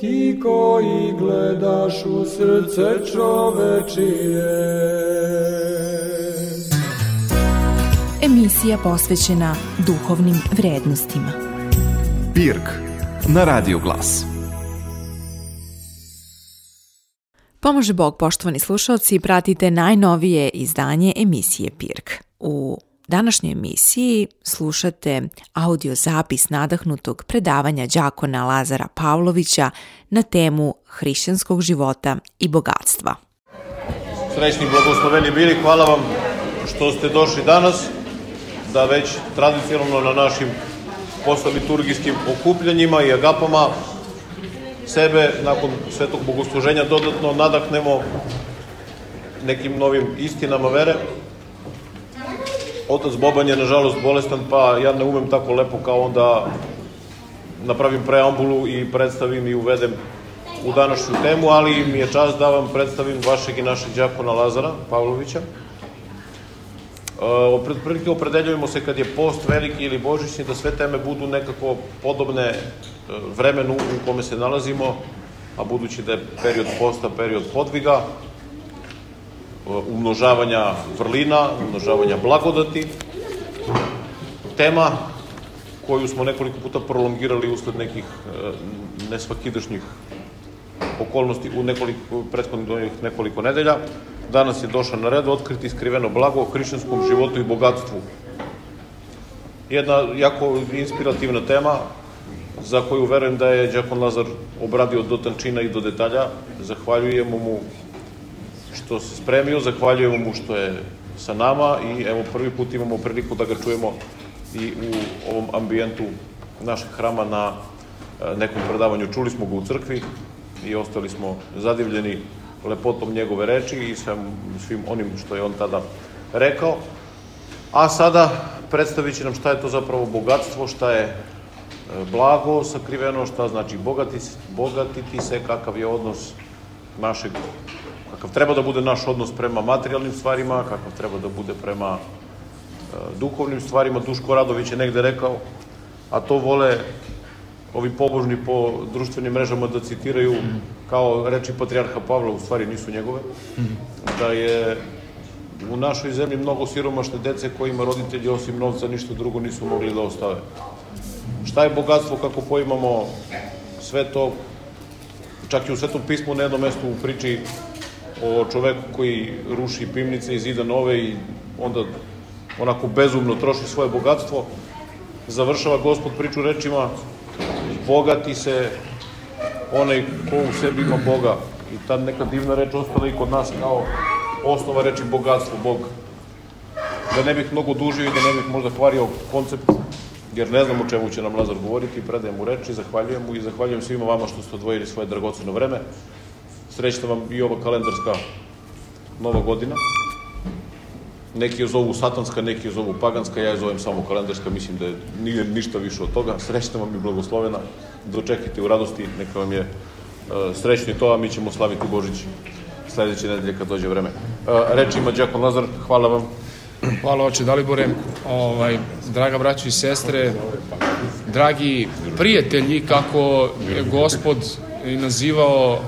ti koji gledaš u srce čovečije. Emisija posvećena duhovnim vrednostima. Pirk na Radio Glas. Pomože Bog, poštovani slušalci, pratite najnovije izdanje emisije Pirk. U današnjoj emisiji slušate audio zapis nadahnutog predavanja đakona Lazara Pavlovića na temu hrišćanskog života i bogatstva. Srećni blagosloveni bili, hvala vam što ste došli danas, da već tradicionalno na našim posliturgijskim okupljanjima i agapama sebe nakon svetog bogosluženja dodatno nadahnemo nekim novim istinama vere. Otac Boban je nažalost bolestan, pa ja ne umem tako lepo kao onda napravim preambulu i predstavim i uvedem u današnju temu, ali mi je čast da vam predstavim vašeg i našeg džakona Lazara Pavlovića. Prilike opredeljujemo se kad je post veliki ili božićni da sve teme budu nekako podobne e, vremenu u kome se nalazimo, a budući da je period posta period podviga, e, umnožavanja vrlina, umnožavanja blagodati, tema koju smo nekoliko puta prolongirali usled nekih e, nesvakidašnjih okolnosti u nekoliko, prethodnih nekoliko nedelja, danas je došao na red otkriti skriveno blago o hrišćanskom životu i bogatstvu. Jedna jako inspirativna tema za koju verujem da je Đakon Lazar obradio do tančina i do detalja. Zahvaljujemo mu što se spremio, zahvaljujemo mu što je sa nama i evo prvi put imamo priliku da ga čujemo i u ovom ambijentu našeg hrama na e, nekom predavanju. Čuli smo ga u crkvi i ostali smo zadivljeni lepotom njegove reči i svim, svim onim što je on tada rekao. A sada predstavit će nam šta je to zapravo bogatstvo, šta je e, blago sakriveno, šta znači bogati, bogatiti se, kakav je odnos našeg, kakav treba da bude naš odnos prema materijalnim stvarima, kakav treba da bude prema e, duhovnim stvarima. Duško Radović je negde rekao, a to vole ovi pobožni po društvenim mrežama da citiraju kao reči patrijarha Pavla, u stvari nisu njegove, da je u našoj zemlji mnogo siromašne dece kojima roditelji osim novca ništa drugo nisu mogli da ostave. Šta je bogatstvo, kako poimamo sve to, čak i u Svetom pismu na jednom mestu u priči o čoveku koji ruši pivnice i zida nove i onda onako bezumno troši svoje bogatstvo, završava gospod priču rečima bogati se onaj ko u sebi ima Boga. I ta neka divna reč ostala i kod nas kao osnova reči bogatstvo, Bog. Da ne bih mnogo dužio i da ne bih možda kvario koncept, jer ne znam o čemu će nam Lazar govoriti, predajem mu reči, zahvaljujem mu i zahvaljujem svima vama što ste odvojili svoje dragoceno vreme. Srećna vam i ova kalendarska nova godina. Neki je zovu satanska, neki je zovu paganska, ja je zovem samo kalendarska, mislim da je, nije ništa više od toga. Srećna vam i blagoslovena, dočekite u radosti, neka vam je uh, srećno i to, a mi ćemo slaviti Božić sledeće nedelje kad dođe vreme. Uh, reč ima Đakon Lazar, hvala vam. Hvala oče Dalibore, ovaj, draga braćo i sestre, dragi prijatelji, kako je gospod nazivao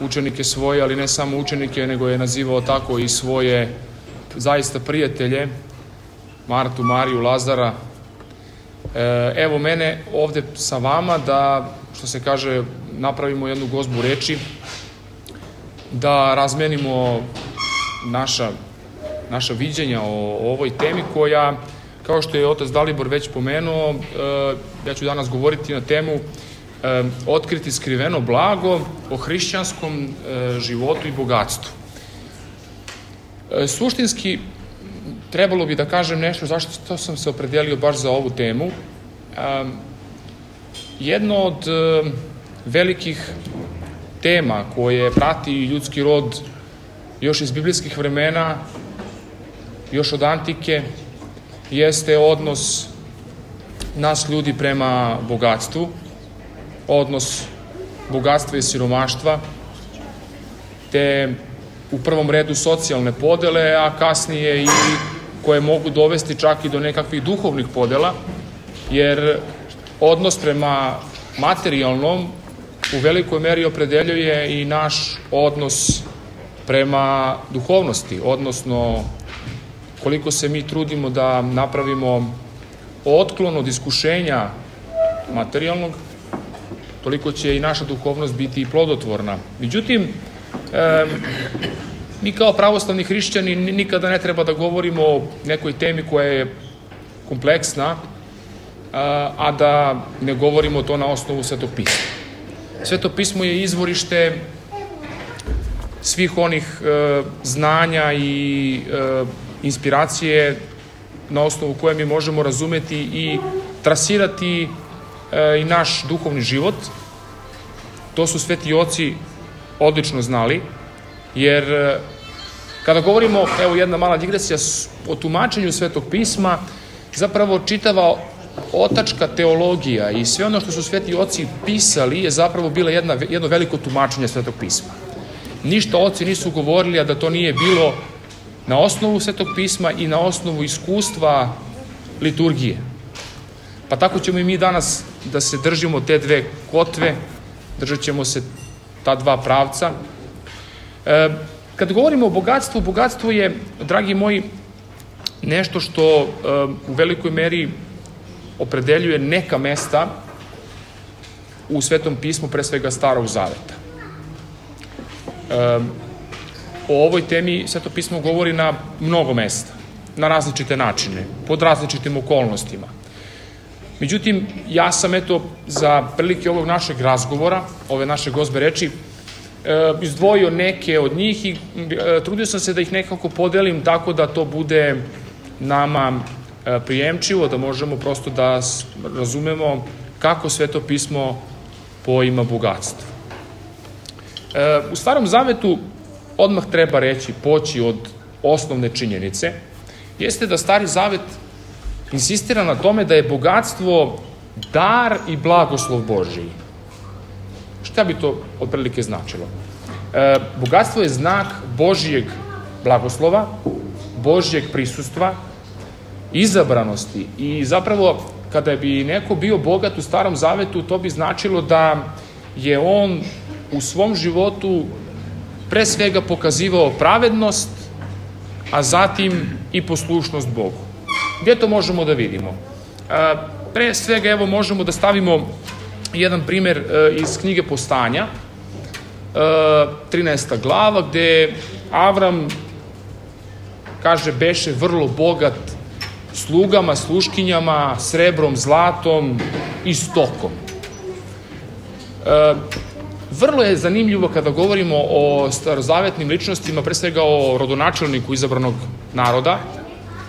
učenike svoje, ali ne samo učenike, nego je nazivao tako i svoje zaista prijatelje, Martu, Mariju, Lazara. E, evo mene ovde sa vama da, što se kaže, napravimo jednu gozbu reči, da razmenimo naša, naša viđenja o, o ovoj temi koja, kao što je otac Dalibor već pomenuo, e, ja ću danas govoriti na temu e, otkriti skriveno blago o hrišćanskom životu i bogatstvu. E, suštinski, trebalo bi da kažem nešto zašto sam se opredelio baš za ovu temu. Jedno od e, velikih tema koje prati ljudski rod još iz biblijskih vremena, još od antike, jeste odnos nas ljudi prema bogatstvu, odnos bogatstva i siromaštva, te u prvom redu socijalne podele, a kasnije i koje mogu dovesti čak i do nekakvih duhovnih podela, jer odnos prema materijalnom u velikoj meri opredeljuje i naš odnos prema duhovnosti, odnosno koliko se mi trudimo da napravimo otklon od iskušenja materijalnog, toliko će i naša duhovnost biti plodotvorna. Međutim, e, mi kao pravoslavni hrišćani nikada ne treba da govorimo o nekoj temi koja je kompleksna, a, a da ne govorimo to na osnovu Svetog pisma. Sveto pismo je izvorište svih onih e, znanja i e, inspiracije na osnovu koje mi možemo razumeti i trasirati i naš duhovni život. To su sveti oci odlično znali, jer e, kada govorimo, evo jedna mala digresija o tumačenju svetog pisma, zapravo čitava otačka teologija i sve ono što su sveti oci pisali je zapravo bila jedna, jedno veliko tumačenje svetog pisma. Ništa oci nisu govorili, a da to nije bilo na osnovu svetog pisma i na osnovu iskustva liturgije. Pa tako ćemo i mi danas da se držimo te dve kotve, držat ćemo se ta dva pravca. E, kad govorimo o bogatstvu, bogatstvo je, dragi moji, nešto što e, u velikoj meri opredeljuje neka mesta u Svetom pismu, pre svega Starog Zaveta. E, o ovoj temi Sveto pismo govori na mnogo mesta, na različite načine, pod različitim okolnostima. Međutim, ja sam eto za prilike ovog našeg razgovora, ove naše gozbe reči, e, izdvojio neke od njih i e, trudio sam se da ih nekako podelim tako da to bude nama e, prijemčivo, da možemo prosto da razumemo kako sveto pismo poima bogatstvo. U Starom Zavetu odmah treba reći, poći od osnovne činjenice, jeste da Stari Zavet insistira na tome da je bogatstvo dar i blagoslov Božiji. Šta bi to otprilike značilo? E, bogatstvo je znak Božijeg blagoslova, Božijeg prisustva, izabranosti i zapravo kada bi neko bio bogat u Starom Zavetu, to bi značilo da je on u svom životu pre svega pokazivao pravednost, a zatim i poslušnost Bogu. Gde to možemo da vidimo? Pre svega, evo, možemo da stavimo jedan primer e, iz knjige Postanja, 13. E, glava, gde Avram, kaže, beše vrlo bogat slugama, sluškinjama, srebrom, zlatom i stokom. E, Vrlo je zanimljivo kada govorimo o starozavetnim ličnostima, pre svega o rodonačelniku izabranog naroda,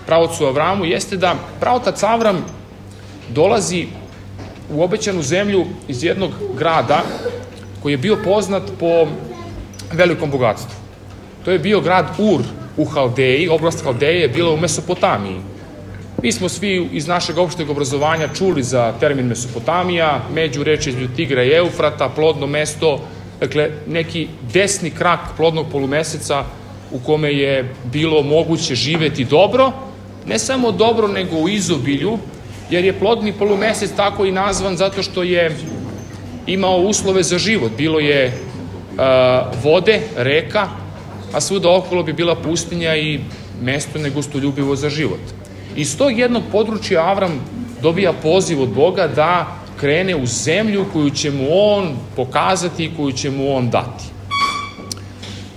pravocu Avramu, jeste da pravotac Avram dolazi u obećanu zemlju iz jednog grada koji je bio poznat po velikom bogatstvu. To je bio grad Ur u Haldeji, oblast Haldeje je bila u Mesopotamiji. Mi smo svi iz našeg opšteg obrazovanja čuli za termin Mesopotamija, među reči između Tigra i Eufrata, plodno mesto, dakle neki desni krak plodnog polumeseca u kome je bilo moguće živeti dobro, ne samo dobro nego u izobilju, jer je plodni polumesec tako i nazvan zato što je imao uslove za život. Bilo je uh, vode, reka, a svuda okolo bi bila pustinja i mesto negostoljubivo za život. Iz tog jednog područja Avram dobija poziv od Boga da krene u zemlju koju će mu on pokazati i koju će mu on dati.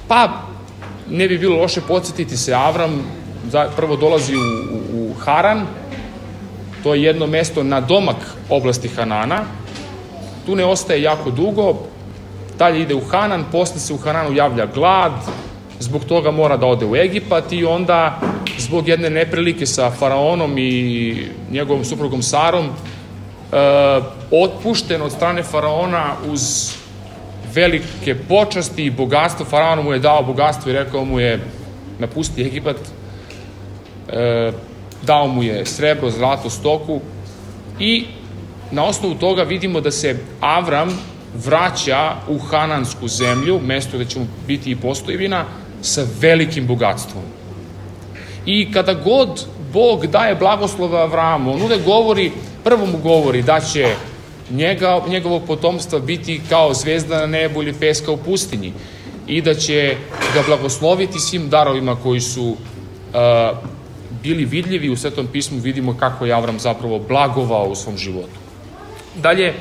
Pa, ne bi bilo loše podsjetiti se, Avram prvo dolazi u, u, u Haran, to je jedno mesto na domak oblasti Hanana, tu ne ostaje jako dugo, dalje ide u Hanan, posle se u Hananu javlja glad, zbog toga mora da ode u Egipat i onda zbog jedne neprilike sa faraonom i njegovom suprugom Sarom e, otpušten od strane faraona uz velike počasti i bogatstvo. Faraon mu je dao bogatstvo i rekao mu je napusti Egipat. E, dao mu je srebro, zlato, stoku i na osnovu toga vidimo da se Avram vraća u Hanansku zemlju, mesto gde će mu biti i postojevina, sa velikim bogatstvom. I kada god Bog daje blagoslova Avramu. On uvek govori, prvo mu govori da će njega, njegovo potomstva biti kao zvezda na nebu ili peska u pustinji i da će ga blagosloviti svim darovima koji su uh, bili vidljivi u Svetom pismu, vidimo kako je Avram zapravo blagovao u svom životu. Dalje,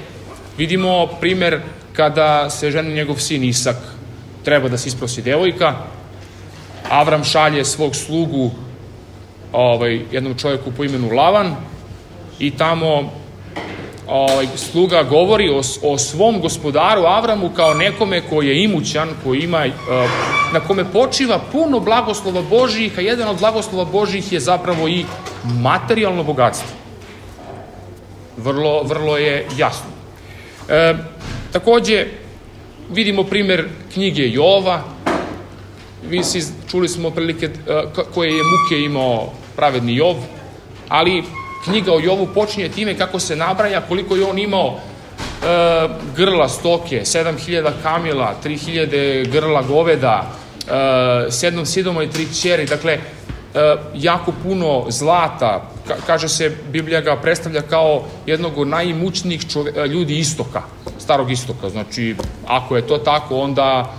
vidimo primer kada se ženi njegov sin Isak, treba da se isprosi devojka, Avram šalje svog slugu ovaj, jednom čovjeku po imenu Lavan i tamo ovaj, sluga govori o, o svom gospodaru Avramu kao nekome koji je imućan, koji ima, eh, na kome počiva puno blagoslova Božijih, a jedan od blagoslova Božijih je zapravo i materijalno bogatstvo. Vrlo, vrlo je jasno. E, takođe, vidimo primer knjige Jova, vi si, čuli smo prilike eh, koje je muke imao pravedni Jov, ali knjiga o Jovu počinje time kako se nabraja koliko je on imao e, grla stoke, 7000 kamila, 3000 grla goveda, e, 7 sidoma i 3 ćeri, dakle, e, jako puno zlata, Ka, kaže se, Biblija ga predstavlja kao jednog od najimućnijih e, ljudi istoka, starog istoka, znači, ako je to tako, onda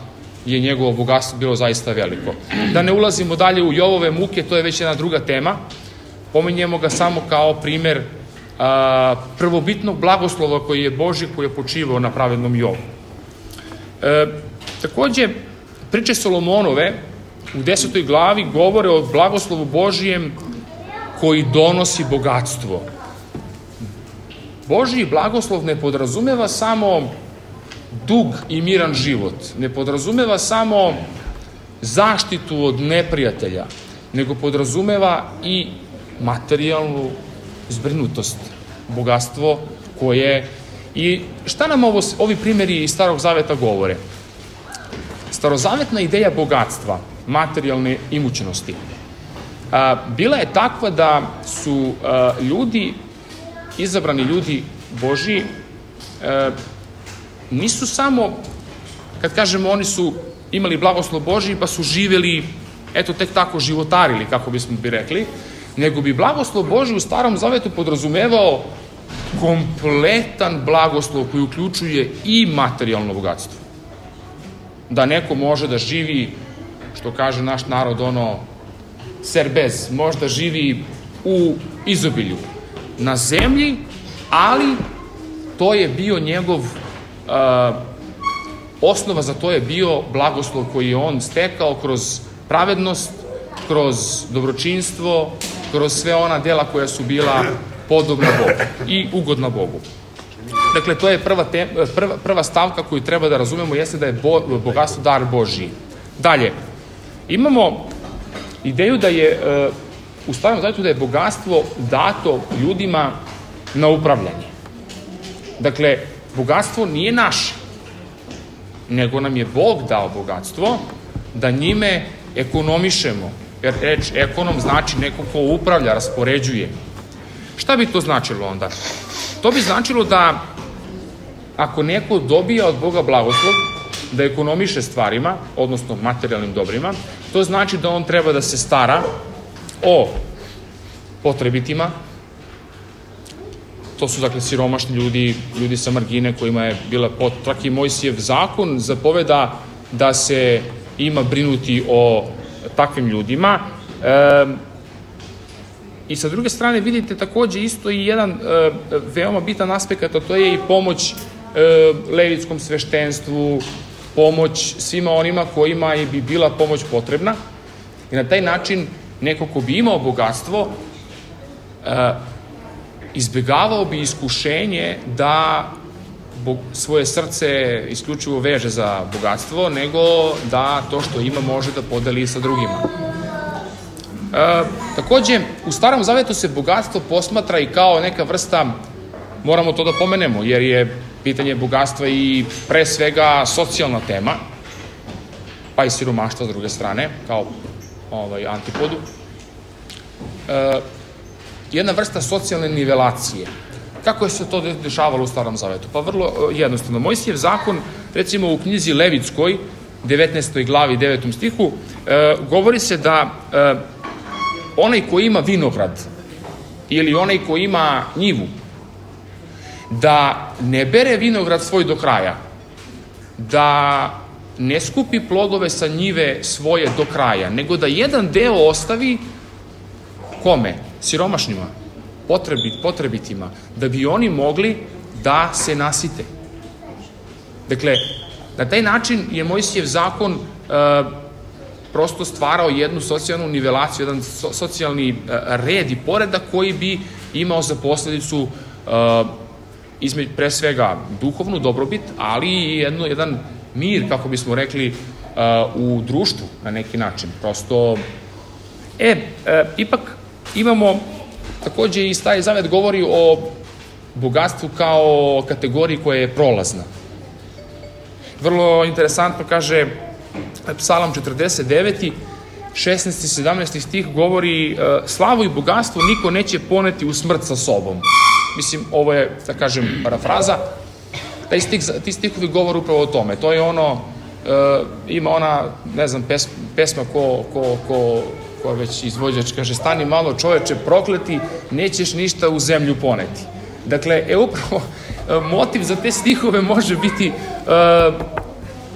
je njegovo bogatstvo bilo zaista veliko. Da ne ulazimo dalje u Jovove muke, to je već jedna druga tema, pomenjemo ga samo kao primer a, prvobitnog blagoslova koji je Boži, koji je počivao na pravednom Jovu. E, takođe, priče Solomonove u desetoj glavi govore o blagoslovu Božijem koji donosi bogatstvo. Božiji blagoslov ne podrazumeva samo dug i miran život, ne podrazumeva samo zaštitu od neprijatelja, nego podrazumeva i materijalnu zbrinutost, bogatstvo koje... I šta nam ovo, ovi primjeri iz Starog Zaveta govore? Starozavetna ideja bogatstva, materijalne imućnosti, a, bila je takva da su a, ljudi, izabrani ljudi Boži, a, nisu samo, kad kažemo oni su imali blagoslov Boži, pa su živeli, eto, tek tako životarili, kako bismo bi rekli, nego bi blagoslov Boži u starom zavetu podrazumevao kompletan blagoslov koji uključuje i materijalno bogatstvo. Da neko može da živi, što kaže naš narod, ono, serbez, može da živi u izobilju na zemlji, ali to je bio njegov uh, osnova za to je bio blagoslov koji je on stekao kroz pravednost, kroz dobročinstvo, kroz sve ona dela koja su bila podobna Bogu i ugodna Bogu. Dakle, to je prva, te, prva, prva stavka koju treba da razumemo, jeste da je bo, bogatstvo dar Božiji. Dalje, imamo ideju da je u starom zavetu da je bogatstvo dato ljudima na upravljanje. Dakle, bogatstvo nije naše, nego nam je Bog dao bogatstvo da njime ekonomišemo, jer reč ekonom znači neko ko upravlja, raspoređuje. Šta bi to značilo onda? To bi značilo da ako neko dobija od Boga blagoslov, da ekonomiše stvarima, odnosno materijalnim dobrima, to znači da on treba da se stara o potrebitima, to su dakle siromašni ljudi, ljudi sa margine kojima je bila potrak i Mojsijev zakon zapoveda da se ima brinuti o takvim ljudima. E, I sa druge strane vidite takođe isto i jedan e, veoma bitan aspekt, a to je i pomoć e, levitskom sveštenstvu, pomoć svima onima kojima je bi bila pomoć potrebna. I na taj način neko ko bi imao bogatstvo, e, izbegavao bi iskušenje da svoje srce isključivo veže za bogatstvo, nego da to što ima može da podeli sa drugima. E, takođe, u Starom Zavetu se bogatstvo posmatra i kao neka vrsta, moramo to da pomenemo, jer je pitanje bogatstva i pre svega socijalna tema, pa i siromaštva s druge strane, kao ovaj, antipodu. E, jedna vrsta socijalne nivelacije. Kako je se to dešavalo u Starom Zavetu? Pa vrlo e, jednostavno. Mojsijev zakon, recimo u knjizi Levitskoj, 19. glavi, 9. stihu, e, govori se da e, onaj ko ima vinograd ili onaj ko ima njivu, da ne bere vinograd svoj do kraja, da ne skupi plodove sa njive svoje do kraja, nego da jedan deo ostavi kome? Siromašnjima, potrebit, potrebitima, da bi oni mogli da se nasite. Dakle, na taj način je Mojsijev zakon uh, prosto stvarao jednu socijalnu nivelaciju, jedan so, socijalni uh, red i poredak koji bi imao za posledicu uh, između pre svega duhovnu dobrobit, ali i jedno, jedan mir, kako bismo rekli, uh, u društvu na neki način. Prosto, e, e ipak imamo, takođe i Stari Zavet govori o bogatstvu kao kategoriji koja je prolazna. Vrlo interesantno kaže Psalam 49. 16. i 17. stih govori slavu i bogatstvo niko neće poneti u smrt sa sobom. Mislim, ovo je, da kažem, parafraza. Taj stih, ti stihovi govore upravo o tome. To je ono, uh, ima ona, ne znam, pes, pesma ko, ko, ko, ko već izvođač kaže, stani malo čoveče, prokleti, nećeš ništa u zemlju poneti. Dakle, e upravo, motiv za te stihove može biti uh,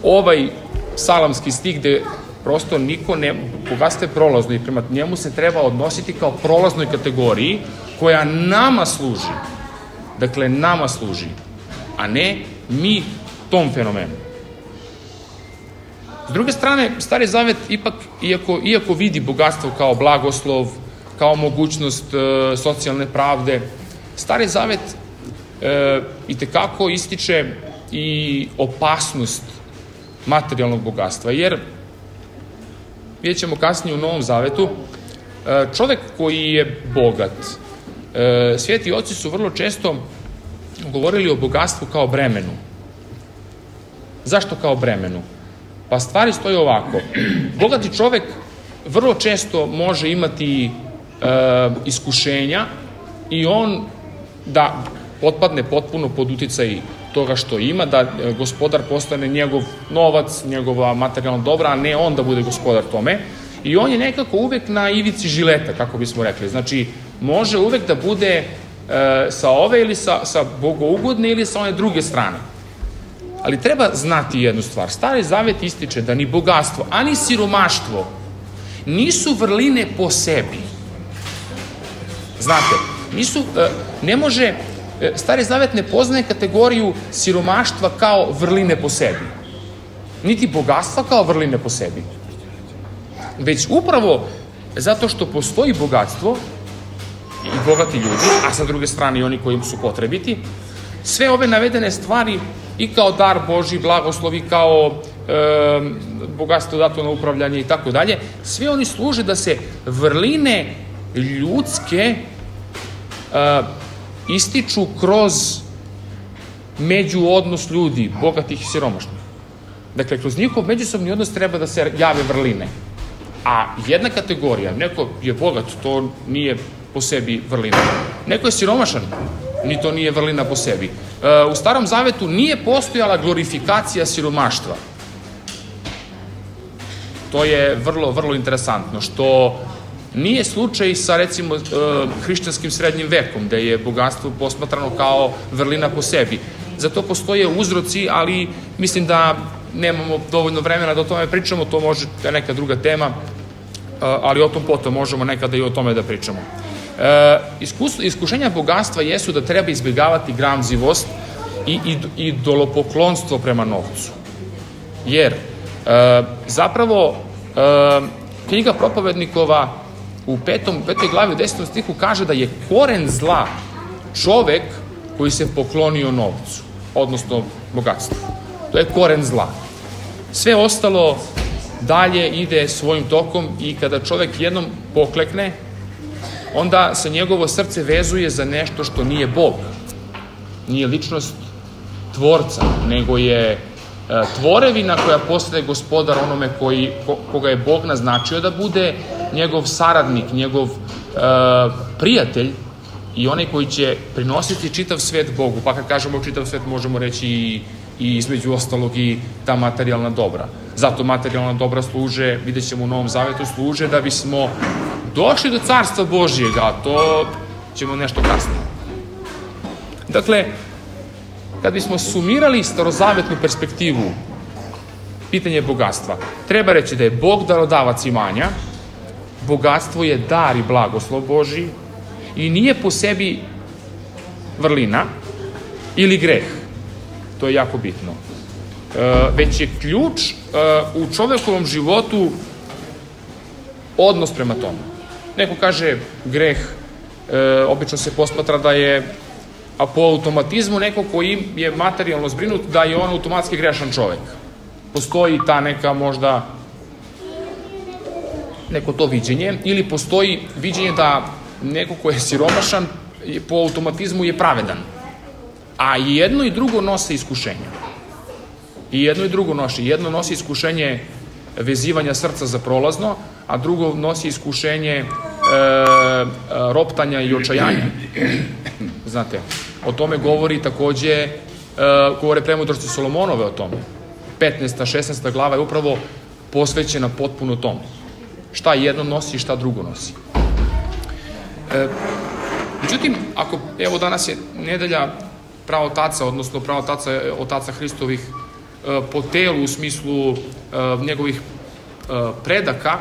ovaj salamski stih gde prosto niko ne, bogatstvo je prolazno i prema njemu se treba odnositi kao prolaznoj kategoriji koja nama služi. Dakle, nama služi, a ne mi tom fenomenu. S druge strane, Stari Zavet ipak, iako, iako vidi bogatstvo kao blagoslov, kao mogućnost e, socijalne pravde, Stari Zavet e, i tekako ističe i opasnost materijalnog bogatstva, jer vidjet ćemo kasnije u Novom Zavetu, e, čovek koji je bogat, e, sveti oci su vrlo često govorili o bogatstvu kao bremenu. Zašto kao bremenu? Pa stvari stoje ovako. Bogati čovek vrlo često može imati e, iskušenja i on da potpadne potpuno pod uticaj toga što ima, da e, gospodar postane njegov novac, njegova materijalna dobra, a ne on da bude gospodar tome. I on je nekako uvek na ivici žileta, kako bismo rekli. Znači, može uvek da bude e, sa ove ili sa, sa bogougodne ili sa one druge strane. Ali treba znati jednu stvar. Stari zavet ističe da ni bogatstvo, ani siromaštvo nisu vrline po sebi. Znate, nisu, e, ne može, e, Stari Zavet ne poznaje kategoriju siromaštva kao vrline po sebi. Niti bogatstva kao vrline po sebi. Već upravo zato što postoji bogatstvo i bogati ljudi, a sa druge strane i oni koji su potrebiti, sve ove navedene stvari i kao dar Boži, blagoslovi, kao e, bogatstvo dato na upravljanje i tako dalje, sve oni služe da se vrline ljudske e, ističu kroz međuodnos ljudi, bogatih i siromašnih. Dakle, kroz njihov međusobni odnos treba da se jave vrline. A jedna kategorija, neko je bogat, to nije po sebi vrlina. Neko je siromašan, ni to nije vrlina po sebi. E, u Starom Zavetu nije postojala glorifikacija siromaštva. To je vrlo, vrlo interesantno, što nije slučaj sa, recimo, e, hrišćanskim srednjim vekom, gde je bogatstvo posmatrano kao vrlina po sebi. Za to postoje uzroci, ali mislim da nemamo dovoljno vremena da o tome pričamo, to može neka druga tema, e, ali o tom potom možemo nekada i o tome da pričamo. E, iskušenja bogatstva jesu da treba izbjegavati gramzivost i, i, i dolopoklonstvo prema novcu. Jer e, zapravo e, knjiga propovednikova u petom, petoj glavi u desetom stihu kaže da je koren zla čovek koji se poklonio novcu, odnosno bogatstvu. To je koren zla. Sve ostalo dalje ide svojim tokom i kada čovek jednom poklekne, onda se njegovo srce vezuje za nešto što nije Bog. Nije ličnost tvorca, nego je e, tvorevina koja postaje gospodar onome koji, ko, koga je Bog naznačio da bude njegov saradnik, njegov e, prijatelj i onaj koji će prinositi čitav svet Bogu. Pa kad kažemo čitav svet možemo reći i, i između ostalog i ta materijalna dobra. Zato materijalna dobra služe, vidjet ćemo u Novom Zavetu, služe da bismo došli do carstva Božijega, a to ćemo nešto kasnije. Dakle, kad bismo sumirali starozavetnu perspektivu pitanje bogatstva, treba reći da je Bog darodavac imanja, bogatstvo je dar i blagoslov Boži i nije po sebi vrlina ili greh. To je jako bitno. E, već je ključ e, u čovekovom životu odnos prema tomu. Neko kaže greh, e, obično se posmatra da je a po automatizmu neko koji je materijalno zbrinut da je on automatski grešan čovek. Postoji ta neka možda neko to viđenje ili postoji viđenje da neko ko je siromašan po automatizmu je pravedan. A jedno i drugo nose iskušenja. I jedno i drugo nosi. Jedno nosi iskušenje vezivanja srca za prolazno, a drugo nosi iskušenje e, roptanja i očajanja. Znate, o tome govori takođe, e, govore premudrosti Solomonove o tome. 15. 16. glava je upravo posvećena potpuno tomu. Šta jedno nosi i šta drugo nosi. E, međutim, ako, evo danas je nedelja pravo taca, odnosno pravo taca otaca Hristovih po telu u smislu e, njegovih e, predaka,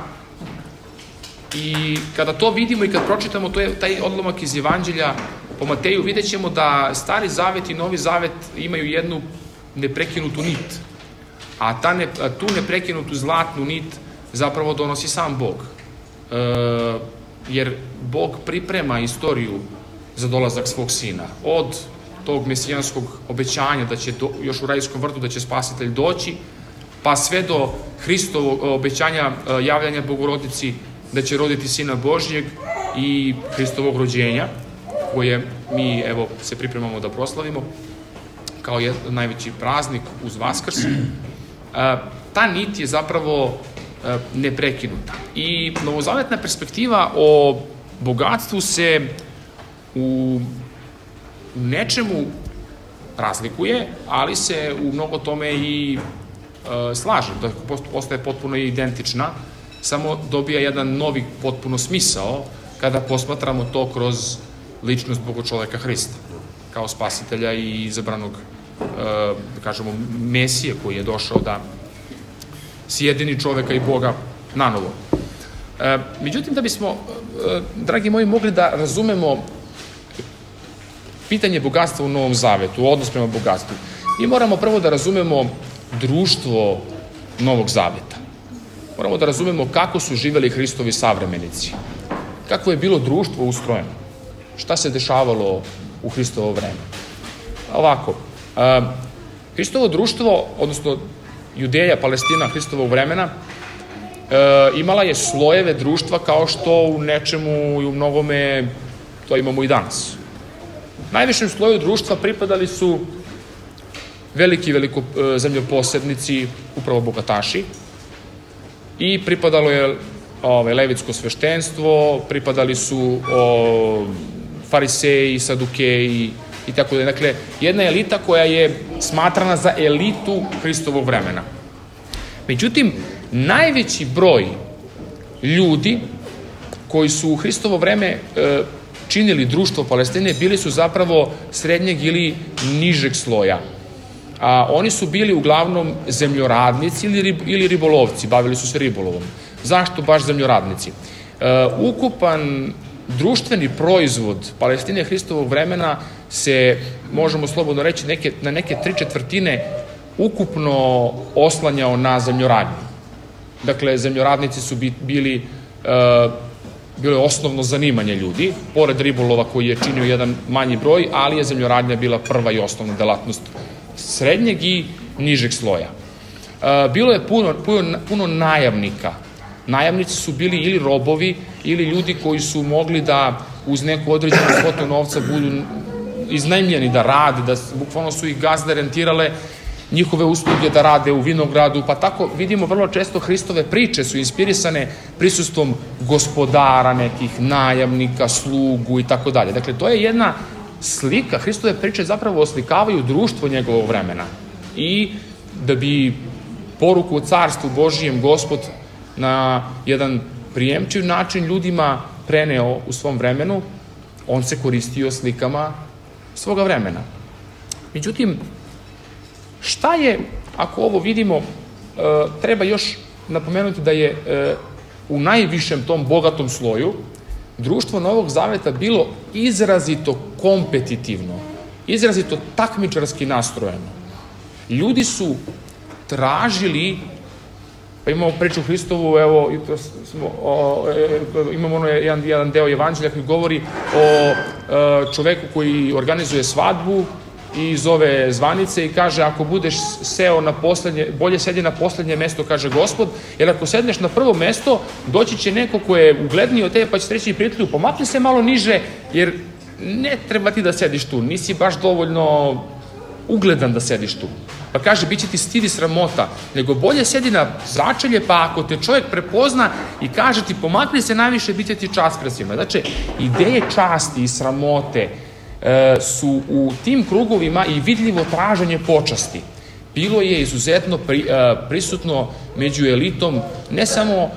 I kada to vidimo i kad pročitamo to je taj odlomak iz Evanđelja po Mateju, vidjet ćemo da Stari Zavet i Novi Zavet imaju jednu neprekinutu nit. A, ta ne, tu neprekinutu zlatnu nit zapravo donosi sam Bog. E, jer Bog priprema istoriju za dolazak svog sina. Od tog mesijanskog obećanja da će do, još u rajskom vrtu da će spasitelj doći, pa sve do Hristovog obećanja javljanja Bogorodici da će roditi Sina Božjeg i Hristovog rođenja, koje mi evo se pripremamo da proslavimo kao je najveći praznik uz Vaskrs. Ta nit je zapravo neprekinuta. I novozavetna perspektiva o bogatstvu se u, u nečemu razlikuje, ali se u mnogo tome i e, slaže, da postaje potpuno identična samo dobija jedan novi potpuno smisao kada posmatramo to kroz ličnost Bogočoveka Hrista kao spasitelja i izabranog da kažemo Mesije koji je došao da sjedini čoveka i Boga na novo. E, međutim, da bismo, e, dragi moji, mogli da razumemo pitanje bogatstva u Novom Zavetu, odnos prema bogatstvu, mi moramo prvo da razumemo društvo Novog Zaveta moramo da razumemo kako su živeli Hristovi savremenici. Kako je bilo društvo ustrojeno. Šta se dešavalo u Hristovo vreme. Ovako, a, Hristovo društvo, odnosno Judeja, Palestina, Hristovog vremena, e, imala je slojeve društva kao što u nečemu i u mnogome to imamo i danas. Najvišem sloju društva pripadali su veliki veliko e, zemljoposednici, upravo bogataši, i pripadalo je ovaj, levitsko sveštenstvo, pripadali su o, fariseji, sadukeji i tako da. Dakle, jedna elita koja je smatrana za elitu Hristovog vremena. Međutim, najveći broj ljudi koji su u Hristovo vreme e, činili društvo Palestine bili su zapravo srednjeg ili nižeg sloja a, oni su bili uglavnom zemljoradnici ili, rib, ili ribolovci, bavili su se ribolovom. Zašto baš zemljoradnici? E, ukupan društveni proizvod Palestine Hristovog vremena se, možemo slobodno reći, neke, na neke tri četvrtine ukupno oslanjao na zemljoradnju. Dakle, zemljoradnici su bili, e, bilo je osnovno zanimanje ljudi, pored ribolova koji je činio jedan manji broj, ali je zemljoradnja bila prva i osnovna delatnost srednjeg i nižeg sloja. E, bilo je puno, puno, puno najavnika. Najavnici su bili ili robovi ili ljudi koji su mogli da uz neku određenu svotu novca budu iznajmljeni da rade, da bukvalno su ih gazde rentirale njihove usluge da rade u vinogradu, pa tako vidimo vrlo često Hristove priče su inspirisane prisustvom gospodara, nekih najavnika, slugu i tako dalje. Dakle, to je jedna slika, Hristove priče zapravo oslikavaju društvo njegovog vremena. I da bi poruku o carstvu Božijem gospod na jedan prijemčiv način ljudima preneo u svom vremenu, on se koristio slikama svoga vremena. Međutim, šta je, ako ovo vidimo, e, treba još napomenuti da je e, u najvišem tom bogatom sloju društvo Novog Zaveta bilo izrazito kompetitivno, izrazito takmičarski nastrojeno. Ljudi su tražili Pa imamo priču Hristovu, evo, smo, o, e, imamo ono jedan, jedan deo evanđelja koji govori o e, čoveku koji organizuje svadbu i zove zvanice i kaže ako budeš seo na poslednje, bolje sedi na poslednje mesto, kaže gospod, jer ako sedneš na prvo mesto, doći će neko ko je ugledniji od tebe pa će reći prijatelju, pomakni se malo niže, jer ne treba ti da sediš tu, nisi baš dovoljno ugledan da sediš tu. Pa kaže, bit će ti stid i sramota, nego bolje sedi na začelje, pa ako te čovjek prepozna i kaže ti pomakni se najviše, bit će ti čast pred svima. Znači, ideje časti i sramote su u tim krugovima i vidljivo traženje počasti. Bilo je izuzetno pri, e, prisutno među elitom, ne samo e,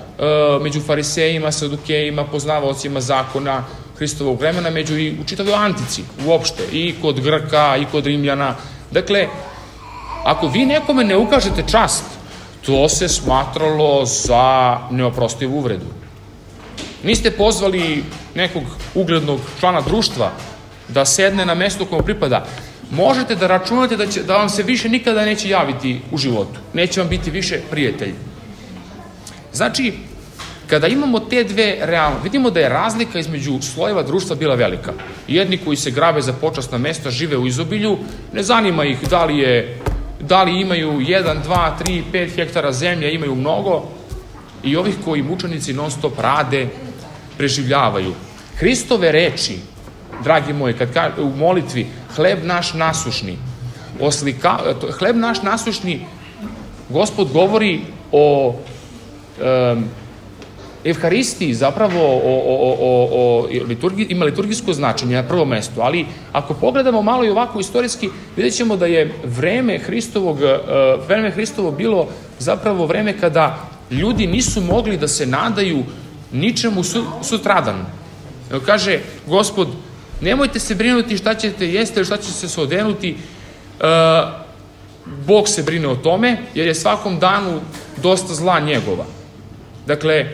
među farisejima, sadukejima, poznavalcima zakona, Hristovog vremena, među i u čitavoj antici, uopšte, i kod Grka, i kod Rimljana. Dakle, Ako vi nekome ne ukažete čast, to se smatralo za neoprostivu uvredu. Niste pozvali nekog uglednog člana društva da sedne na mesto komu pripada, možete da računate da, će, da vam se više nikada neće javiti u životu. Neće vam biti više prijatelj. Znači, kada imamo te dve realno, vidimo da je razlika između slojeva društva bila velika. Jedni koji se grabe za počasna mesta, žive u izobilju, ne zanima ih da li je da li imaju 1, 2, 3, 5 hektara zemlje, imaju mnogo, i ovih koji mučenici non stop rade, preživljavaju. Hristove reči, dragi moji, kad ka, u molitvi, hleb naš nasušni, oslika, hleb naš nasušni, gospod govori o um, Evharistiji zapravo o, o, o, o liturgi, ima liturgijsko značenje na prvom mestu, ali ako pogledamo malo i ovako istorijski, vidjet ćemo da je vreme Hristovog, e, vreme Hristovo bilo zapravo vreme kada ljudi nisu mogli da se nadaju ničemu su, sutradan. Kaže, gospod, nemojte se brinuti šta ćete jeste šta ćete se odenuti, e, Bog se brine o tome, jer je svakom danu dosta zla njegova. Dakle,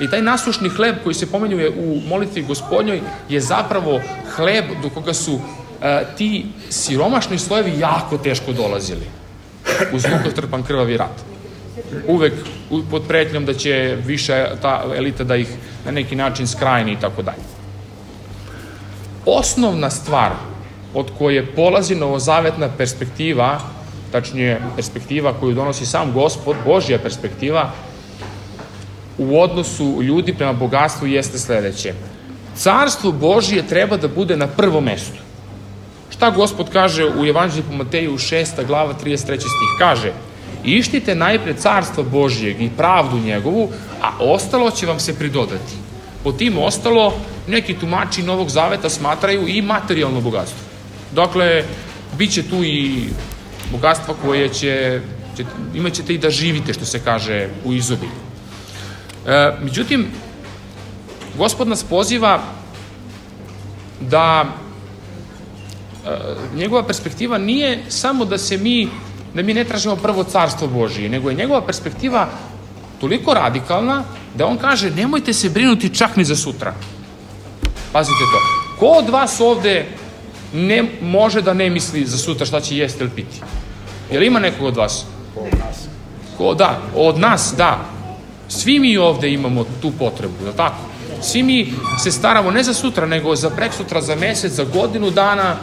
I taj nasušni hleb koji se pomenjuje u molitvi gospodnjoj je zapravo hleb do koga su uh, ti siromašni slojevi jako teško dolazili uz trpan krvavi rat. Uvek pod pretnjom da će više ta elita da ih na neki način skrajni i tako dalje. Osnovna stvar od koje polazi novozavetna perspektiva, tačnije perspektiva koju donosi sam gospod, Božja perspektiva, u odnosu ljudi prema bogatstvu jeste sledeće. Carstvo Božije treba da bude na prvom mestu. Šta gospod kaže u Evanđelju po Mateju 6. glava 33. stih? Kaže, ištite najpre carstvo Božijeg i pravdu njegovu, a ostalo će vam se pridodati. Po tim ostalo, neki tumači Novog Zaveta smatraju i materijalno bogatstvo. Dakle, bit će tu i bogatstva koje će, će imat ćete i da živite, što se kaže, u izobilju. E, međutim, gospod nas poziva da e, njegova perspektiva nije samo da se mi, da mi ne tražimo prvo carstvo Božije, nego je njegova perspektiva toliko radikalna da on kaže nemojte se brinuti čak ni za sutra. Pazite to. Ko od vas ovde ne može da ne misli za sutra šta će jesti ili piti? Jel ima nekog od vas? Od nas. Ko, da, od nas, da. Svi mi ovde imamo tu potrebu, da tako? Svi mi se staramo ne za sutra, nego za prek sutra, za mesec, za godinu dana.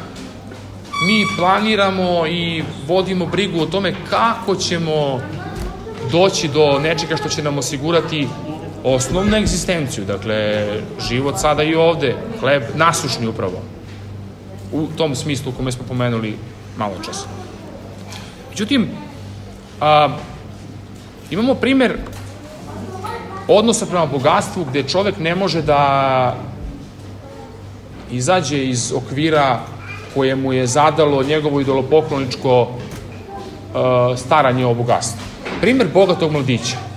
Mi planiramo i vodimo brigu o tome kako ćemo doći do nečega što će nam osigurati osnovnu egzistenciju, dakle, život sada i ovde, hleb nasušni upravo, u tom smislu kome smo pomenuli malo časa. Međutim, a, imamo primer odnosa prema bogatstvu gde čovek ne može da izađe iz okvira koje mu je zadalo njegovo idolopokloničko uh, staranje o bogatstvu. primer bogatog mladića.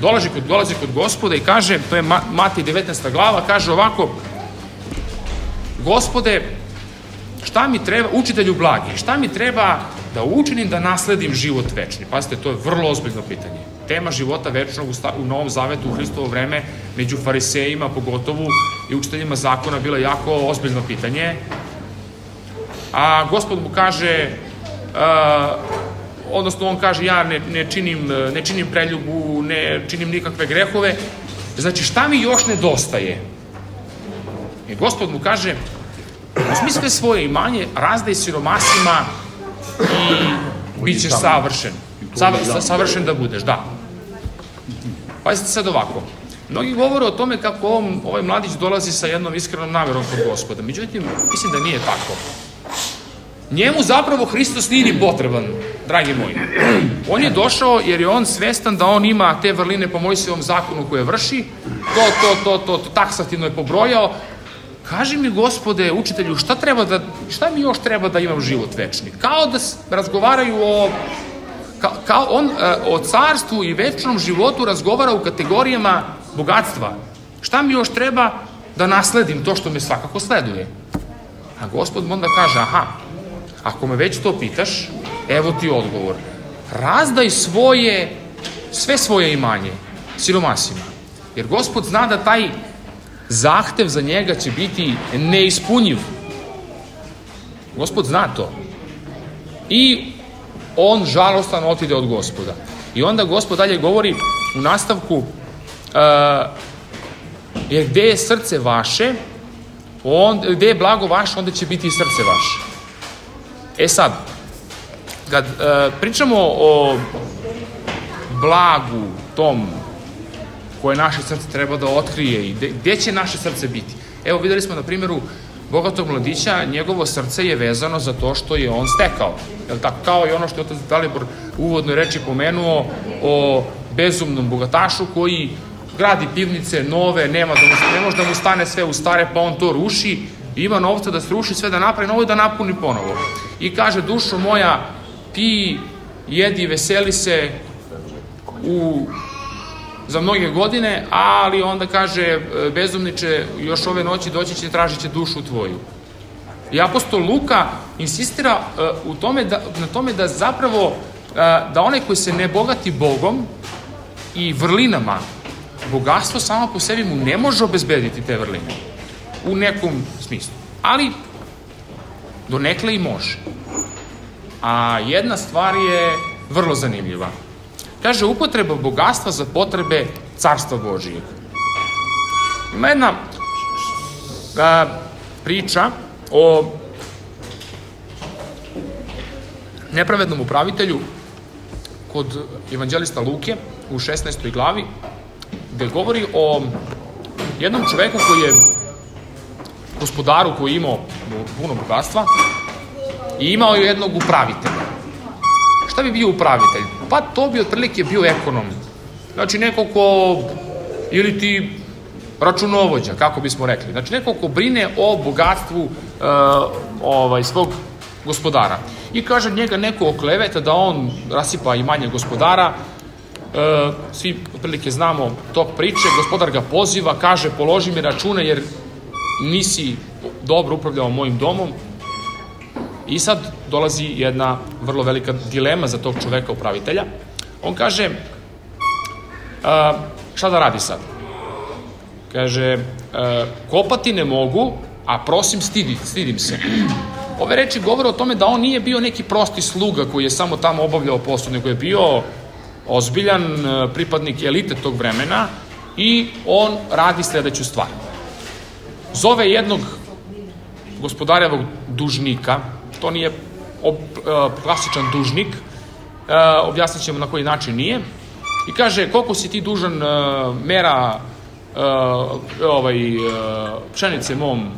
Dolazi kod, dolazi kod gospoda i kaže, to je Matij 19. glava, kaže ovako, gospode, šta mi treba, učitelju blagi, šta mi treba da učinim da nasledim život večni? Pazite, to je vrlo ozbiljno pitanje. Tema života večnog u, u Novom Zavetu u Hristovo vreme među farisejima pogotovo i učiteljima zakona bila jako ozbiljno pitanje. A gospod mu kaže, uh, odnosno on kaže ja ne, ne, činim, ne činim preljubu, ne činim nikakve grehove, znači šta mi još nedostaje? I gospod mu kaže, uzmi svoje imanje, razdaj siromasima i bit ćeš savršen. Sav, savršen da budeš, da. Pazite sad ovako. Mnogi govore o tome kako on, ovaj mladić dolazi sa jednom iskrenom namerom kod gospoda. Međutim, mislim da nije tako. Njemu zapravo Hristos nije ni potreban, dragi moji. On je došao jer je on svestan da on ima te vrline po Mojsijevom zakonu koje vrši, to, to, to, to, to taksativno je pobrojao, Kaži mi, gospode, učitelju, šta, treba da, šta mi još treba da imam život večni? Kao da razgovaraju o Ka, kao on e, o carstvu i večnom životu razgovara u kategorijama bogatstva. Šta mi još treba da nasledim to što me svakako sleduje? A gospod onda kaže, aha, ako me već to pitaš, evo ti odgovor. Razdaj svoje, sve svoje imanje siromasima. Jer gospod zna da taj zahtev za njega će biti neispunjiv. Gospod zna to. I on žalostan otide od gospoda. I onda gospod dalje govori u nastavku uh, jer gde je srce vaše, on, gde je blago vaše, onda će biti i srce vaše. E sad, kad uh, pričamo o blagu tom koje naše srce treba da otkrije i gde će naše srce biti. Evo videli smo na primjeru bogatog mladića, njegovo srce je vezano za to što je on stekao. Je tako? Kao i ono što je otac Dalibor u uvodnoj reči pomenuo o bezumnom bogatašu koji gradi pivnice nove, nema da mu, ne može da mu stane sve u stare, pa on to ruši, ima novca da sruši sve da napravi novo i da napuni ponovo. I kaže, dušo moja, ti jedi, veseli se u za mnoge godine, ali onda kaže e, bezumniče, još ove noći doći će tražit će dušu tvoju. I apostol Luka insistira uh, u tome da, na tome da zapravo uh, da onaj koji se ne bogati Bogom i vrlinama, bogatstvo samo po sebi mu ne može obezbediti te vrline. U nekom smislu. Ali donekle i može. A jedna stvar je vrlo zanimljiva. Kaže, upotreba bogatstva za potrebe carstva Božijeg. Ima jedna a, priča o nepravednom upravitelju kod evanđelista Luke u 16. glavi, gde govori o jednom čoveku koji je gospodaru koji je imao puno bogatstva i imao je jednog upravitelja. Šta bi bio upravitelj? Pa to bi otprilike bio ekonom. Znači neko ko, ili ti računovođa, kako bismo rekli. Znači neko ko brine o bogatstvu uh, ovaj, svog gospodara. I kaže njega neko okleveta da on rasipa imanje gospodara, uh, svi otprilike znamo tog priče, gospodar ga poziva, kaže položi mi račune jer nisi dobro upravljao mojim domom, I sad dolazi jedna vrlo velika dilema za tog čoveka upravitelja. On kaže, a, šta da radi sad? Kaže, a, kopati ne mogu, a prosim stidi, stidim se. Ove reči govore o tome da on nije bio neki prosti sluga koji je samo tamo obavljao posao, nego je bio ozbiljan pripadnik elite tog vremena i on radi sledeću stvar. Zove jednog gospodarevog dužnika, to nije ob, klasičan dužnik, uh, objasnit ćemo na koji način nije, i kaže koliko si ti dužan uh, mera ovaj, pšenice mom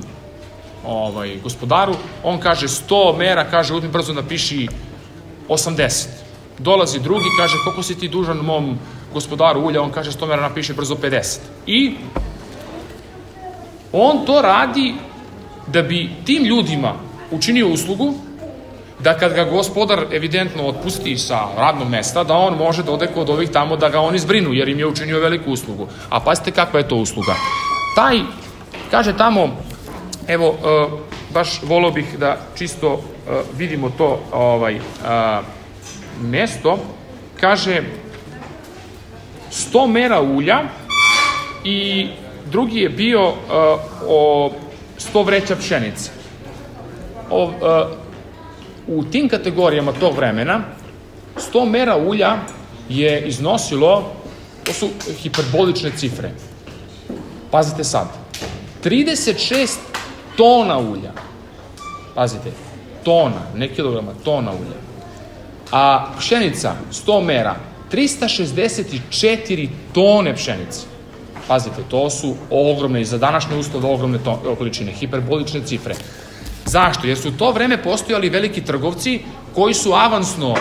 ovaj, gospodaru, on kaže 100 mera, kaže uzmi brzo napiši 80. Dolazi drugi, kaže koliko si ti dužan mom gospodaru ulja, on kaže 100 mera napiše brzo 50. I on to radi da bi tim ljudima učinio uslugu da kad ga gospodar evidentno otpusti sa radnog mesta, da on može da ode kod ovih tamo da ga oni zbrinu, jer im je učinio veliku uslugu. A pazite kakva je to usluga. Taj, kaže tamo, evo, uh, baš volio bih da čisto uh, vidimo to ovaj, uh, mesto, kaže 100 mera ulja i drugi je bio uh, o 100 vreća pšenice. O, uh, u tim kategorijama tog vremena 100 mera ulja je iznosilo, to su hiperbolične cifre. Pazite sad, 36 tona ulja. Pazite, tona, ne kilograma, tona ulja. A pšenica, 100 mera, 364 tone pšenice. Pazite, to su ogromne, i za današnje uslove ogromne to, količine, hiperbolične cifre. Zašto? Jer su u to vreme postojali veliki trgovci koji su avansno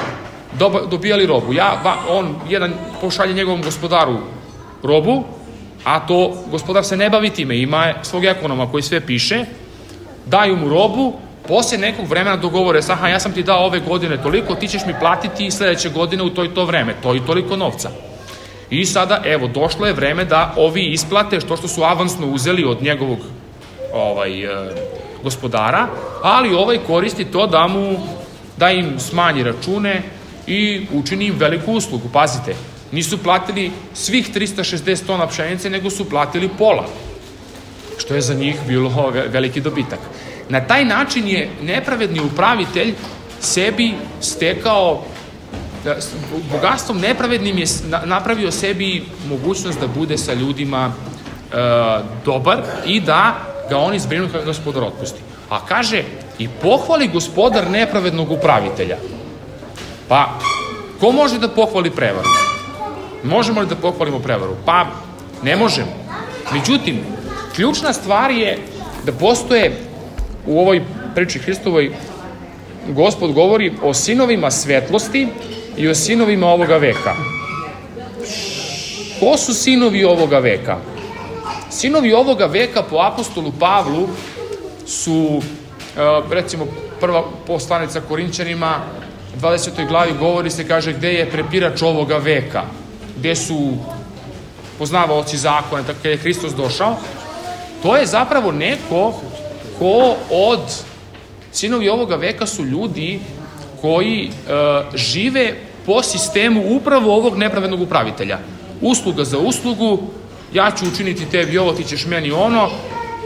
dobijali robu. Ja, va, on, jedan pošalje njegovom gospodaru robu, a to gospodar se ne bavi time, ima svog ekonoma koji sve piše, daju mu robu, posle nekog vremena dogovore aha, ja sam ti dao ove godine toliko, ti ćeš mi platiti sledeće godine u to i to vreme, to i toliko novca. I sada, evo, došlo je vreme da ovi isplate što što su avansno uzeli od njegovog ovaj, e, gospodara, ali ovaj koristi to da mu da im smanji račune i učini im veliku uslugu. Pazite, nisu platili svih 360 tona pšenice, nego su platili pola, što je za njih bilo veliki dobitak. Na taj način je nepravedni upravitelj sebi stekao bogatstvom nepravednim je napravio sebi mogućnost da bude sa ljudima e, dobar i da ga oni zbrinu kada gospodar otpusti. A kaže, i pohvali gospodar nepravednog upravitelja. Pa, ko može da pohvali prevaru? Možemo li da pohvalimo prevaru? Pa, ne možemo. Međutim, ključna stvar je da postoje u ovoj priči Hristovoj gospod govori o sinovima svetlosti i o sinovima ovoga veka. Ko su sinovi ovoga veka? Sinovi ovoga veka po apostolu Pavlu su, e, recimo, prva poslanica Korinčanima, 20. glavi govori se, kaže, gde je prepirač ovoga veka, gde su poznavaoci zakona, tako je Hristos došao, to je zapravo neko ko od sinovi ovoga veka su ljudi koji e, žive po sistemu upravo ovog nepravednog upravitelja. Usluga za uslugu, ja ću učiniti tebi ovo, ti ćeš meni ono,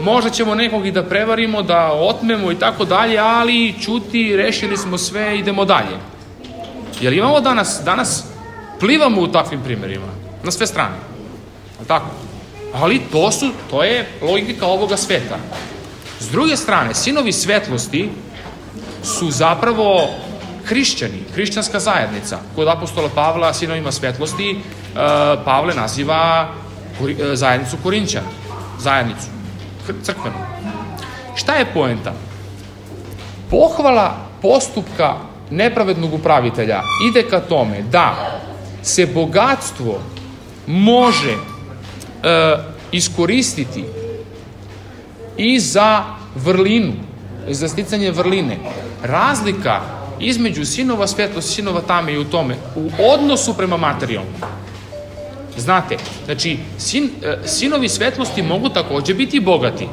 možda ćemo nekog i da prevarimo, da otmemo i tako dalje, ali čuti, rešili smo sve, idemo dalje. Jer imamo danas, danas plivamo u takvim primerima, na sve strane. Tako? Ali to su, to je logika ovoga sveta. S druge strane, sinovi svetlosti su zapravo hrišćani, hrišćanska zajednica. Kod apostola Pavla, sinovima svetlosti, e, Pavle naziva e, zajednicu Korinća, zajednicu, crkvenu. Šta je poenta? Pohvala postupka nepravednog upravitelja ide ka tome da se bogatstvo može e, iskoristiti i za vrlinu, za sticanje vrline. Razlika između sinova svetlosti, sinova tame i u tome, u odnosu prema materijom. Znate, znači, sin, e, sinovi svetlosti mogu takođe biti bogati.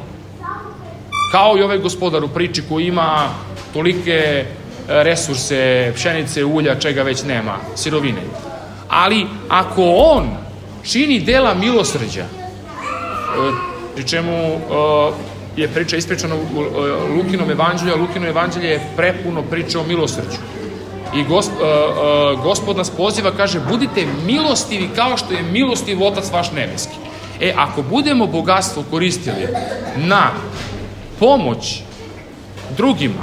Kao i ovaj gospodar u priči koji ima tolike e, resurse, pšenice, ulja, čega već nema, sirovine. Ali ako on čini dela milosrđa, e, pri čemu je priča ispričana u Lukinom evanđelju, a Lukino evanđelje je prepuno priča o milosrđu. I gosp, uh, uh, gospod nas poziva, kaže, budite milostivi kao što je milostiv Otac vaš nebeski. E, ako budemo bogatstvo koristili na pomoć drugima,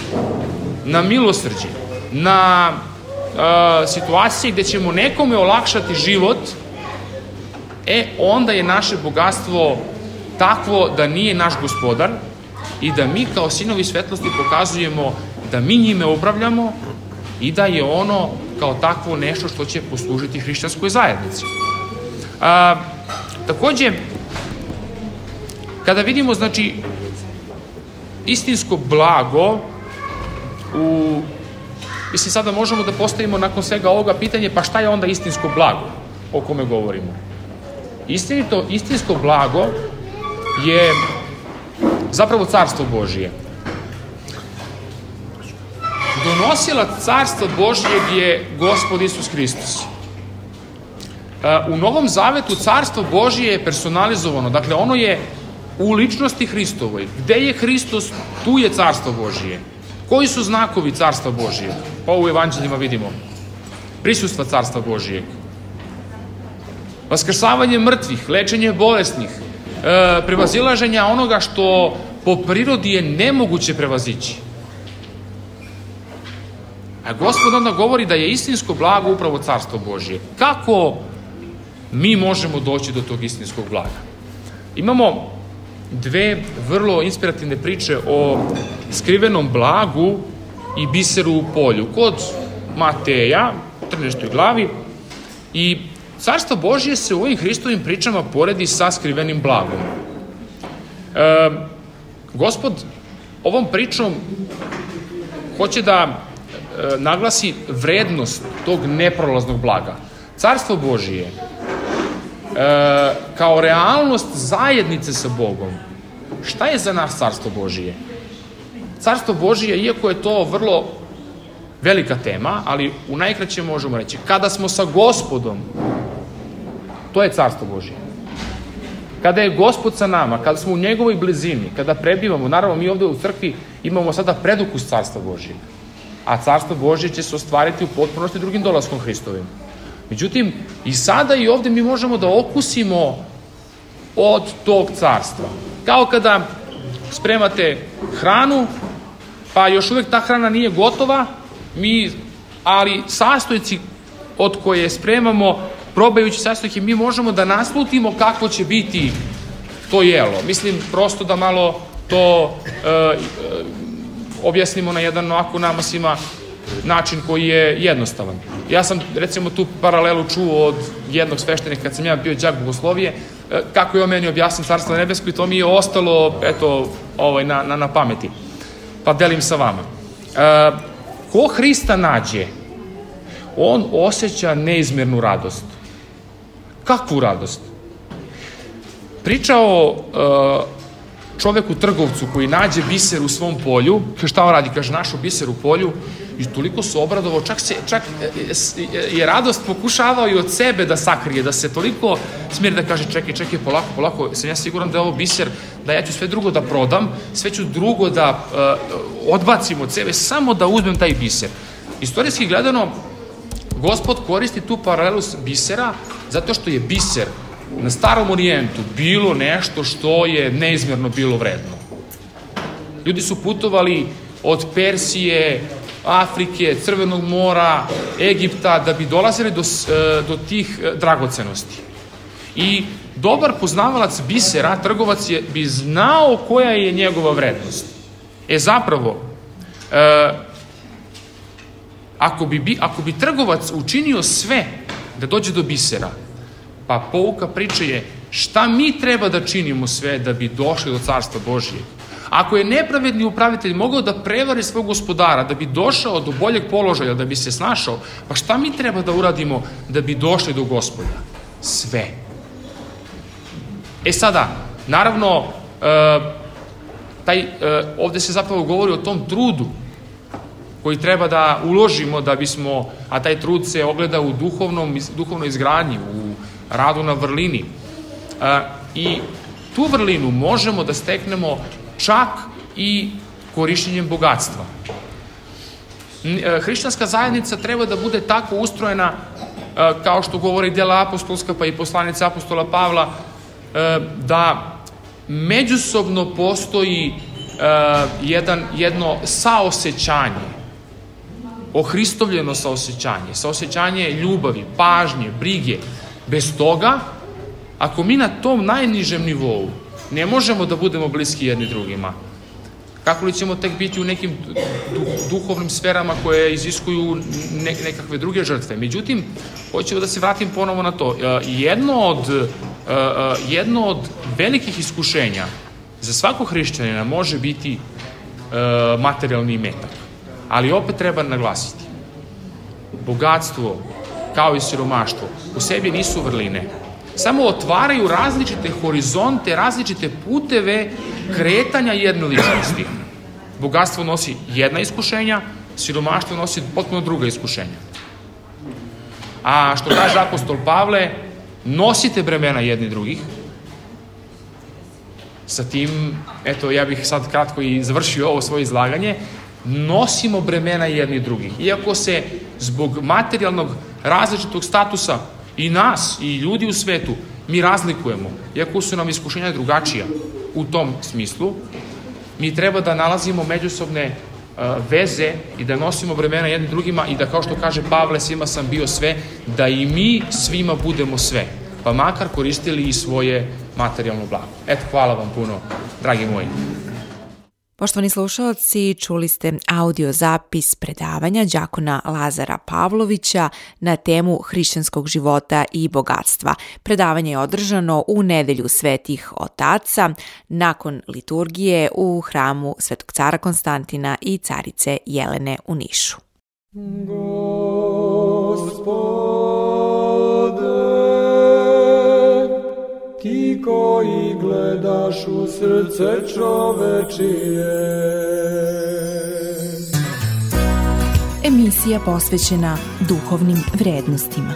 na milosrđe, na uh, situacije gde ćemo nekome olakšati život, e, onda je naše bogatstvo takvo da nije naš gospodar i da mi kao sinovi svetlosti pokazujemo da mi njime upravljamo i da je ono kao takvo nešto što će poslužiti hrišćanskoj zajednici. A, takođe, kada vidimo, znači, istinsko blago u Mislim, sada možemo da postavimo nakon svega ovoga pitanje, pa šta je onda istinsko blago o kome govorimo? Istinito, istinsko blago je zapravo carstvo Božije. Donosilac carstva Božijeg je Gospod Isus Hristos. U Novom Zavetu carstvo Božije je personalizovano, dakle ono je u ličnosti Hristovoj. Gde je Hristos, tu je carstvo Božije. Koji su znakovi carstva Božije? Pa u evanđeljima vidimo. Prisustva carstva Božijeg. Vaskrsavanje mrtvih, lečenje bolesnih, e, prevazilaženja onoga što po prirodi je nemoguće prevazići. A gospod onda govori da je istinsko blago upravo carstvo Božije. Kako mi možemo doći do tog istinskog blaga? Imamo dve vrlo inspirativne priče o skrivenom blagu i biseru u polju. Kod Mateja, 13. glavi, i Carstvo Božije se u ovim Hristovim pričama poredi sa skrivenim blagom. E, gospod ovom pričom hoće da e, naglasi vrednost tog neprolaznog blaga. Carstvo Božije e, kao realnost zajednice sa Bogom. Šta je za nas Carstvo Božije? Carstvo Božije, iako je to vrlo velika tema, ali u najkraće možemo reći, kada smo sa gospodom, to je Carstvo Božije. Kada je gospod sa nama, kada smo u njegovoj blizini, kada prebivamo, naravno mi ovde u crkvi imamo sada predukus Carstva Božije, a Carstvo Božije će se ostvariti u potpunosti drugim dolaskom Hristovim. Međutim, i sada i ovde mi možemo da okusimo od tog carstva. Kao kada spremate hranu, pa još uvek ta hrana nije gotova, mi, ali sastojci od koje spremamo, probajući sastojke, mi možemo da naslutimo kako će biti to jelo. Mislim, prosto da malo to e, e, objasnimo na jedan ovako nama svima način koji je jednostavan. Ja sam recimo tu paralelu čuo od jednog sveštenika kad sam ja bio đak bogoslovije, e, kako je on meni objasnio carstvo nebesko i to mi je ostalo eto, ovaj, na, na, na pameti. Pa delim sa vama. E, ko Hrista nađe, on osjeća neizmernu radost. Kakvu radost? Priča o e, čoveku trgovcu koji nađe biser u svom polju, šta on radi? Kaže, našo biser u polju i toliko se obradovao, čak, se, čak e, e, je radost pokušavao i od sebe da sakrije, da se toliko smiri da kaže, čekaj, čekaj, polako, polako, sam ja siguran da je ovo biser, da ja ću sve drugo da prodam, sve ću drugo da uh, odbacim od sebe, samo da uzmem taj biser. Istorijski gledano, gospod koristi tu paralelu bisera zato što je biser na starom orijentu bilo nešto što je neizmjerno bilo vredno. Ljudi su putovali od Persije, Afrike, Crvenog mora, Egipta, da bi dolazili do, e, do tih e, dragocenosti. I dobar poznavalac bisera, trgovac je, bi znao koja je njegova vrednost. E zapravo, e, ako, bi, ako bi trgovac učinio sve da dođe do bisera, Pa pouka priče je šta mi treba da činimo sve da bi došli do carstva Božijeg. Ako je nepravedni upravitelj mogao da prevari svog gospodara, da bi došao do boljeg položaja, da bi se snašao, pa šta mi treba da uradimo da bi došli do gospoda? Sve. E sada, naravno, e, taj, e, ovde se zapravo govori o tom trudu koji treba da uložimo da bismo, a taj trud se ogleda u duhovnom, duhovnoj izgradnji, u radu na vrlini. E, I tu vrlinu možemo da steknemo čak i korišćenjem bogatstva. E, hrišćanska zajednica treba da bude tako ustrojena e, kao što govori dela apostolska pa i poslanica apostola Pavla da međusobno postoji jedan, jedno saosećanje ohristovljeno saosećanje, saosećanje ljubavi, pažnje, brige, Bez toga, ako mi na tom najnižem nivou ne možemo da budemo bliski jedni drugima, kako li ćemo tek biti u nekim duhovnim sferama koje iziskuju ne, nekakve druge žrtve. Međutim, hoćemo da se vratim ponovo na to. E, jedno od, e, e, jedno od velikih iskušenja za svakog hrišćanina može biti materijalni metak. Ali opet treba naglasiti. bogatstvo, kao i siromaštvo, u sebi nisu vrline. Samo otvaraju različite horizonte, različite puteve kretanja jedne ličnosti. Bogatstvo nosi jedna iskušenja, siromaštvo nosi potpuno druga iskušenja. A što kaže apostol Pavle, nosite bremena jedni drugih. Sa tim, eto, ja bih sad kratko i završio ovo svoje izlaganje, nosimo bremena jedni drugih. Iako se zbog materijalnog različitog statusa i nas i ljudi u svetu mi razlikujemo, iako su nam iskušenja drugačija u tom smislu, mi treba da nalazimo međusobne uh, veze i da nosimo bremena jednim drugima i da kao što kaže Pavle svima sam bio sve, da i mi svima budemo sve, pa makar koristili i svoje materijalno blago. Eto, hvala vam puno, dragi moji. Poštovani slušalci, čuli ste audio zapis predavanja đakona Lazara Pavlovića na temu hrišćanskog života i bogatstva. Predavanje je održano u nedelju svetih otaca nakon liturgije u hramu Svetog cara Konstantina i carice Jelene u Nišu. Ti koji gledaš u srce čovečije. Emisija posvećena duhovnim vrednostima.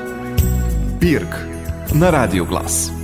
Pirk na Radio Glas.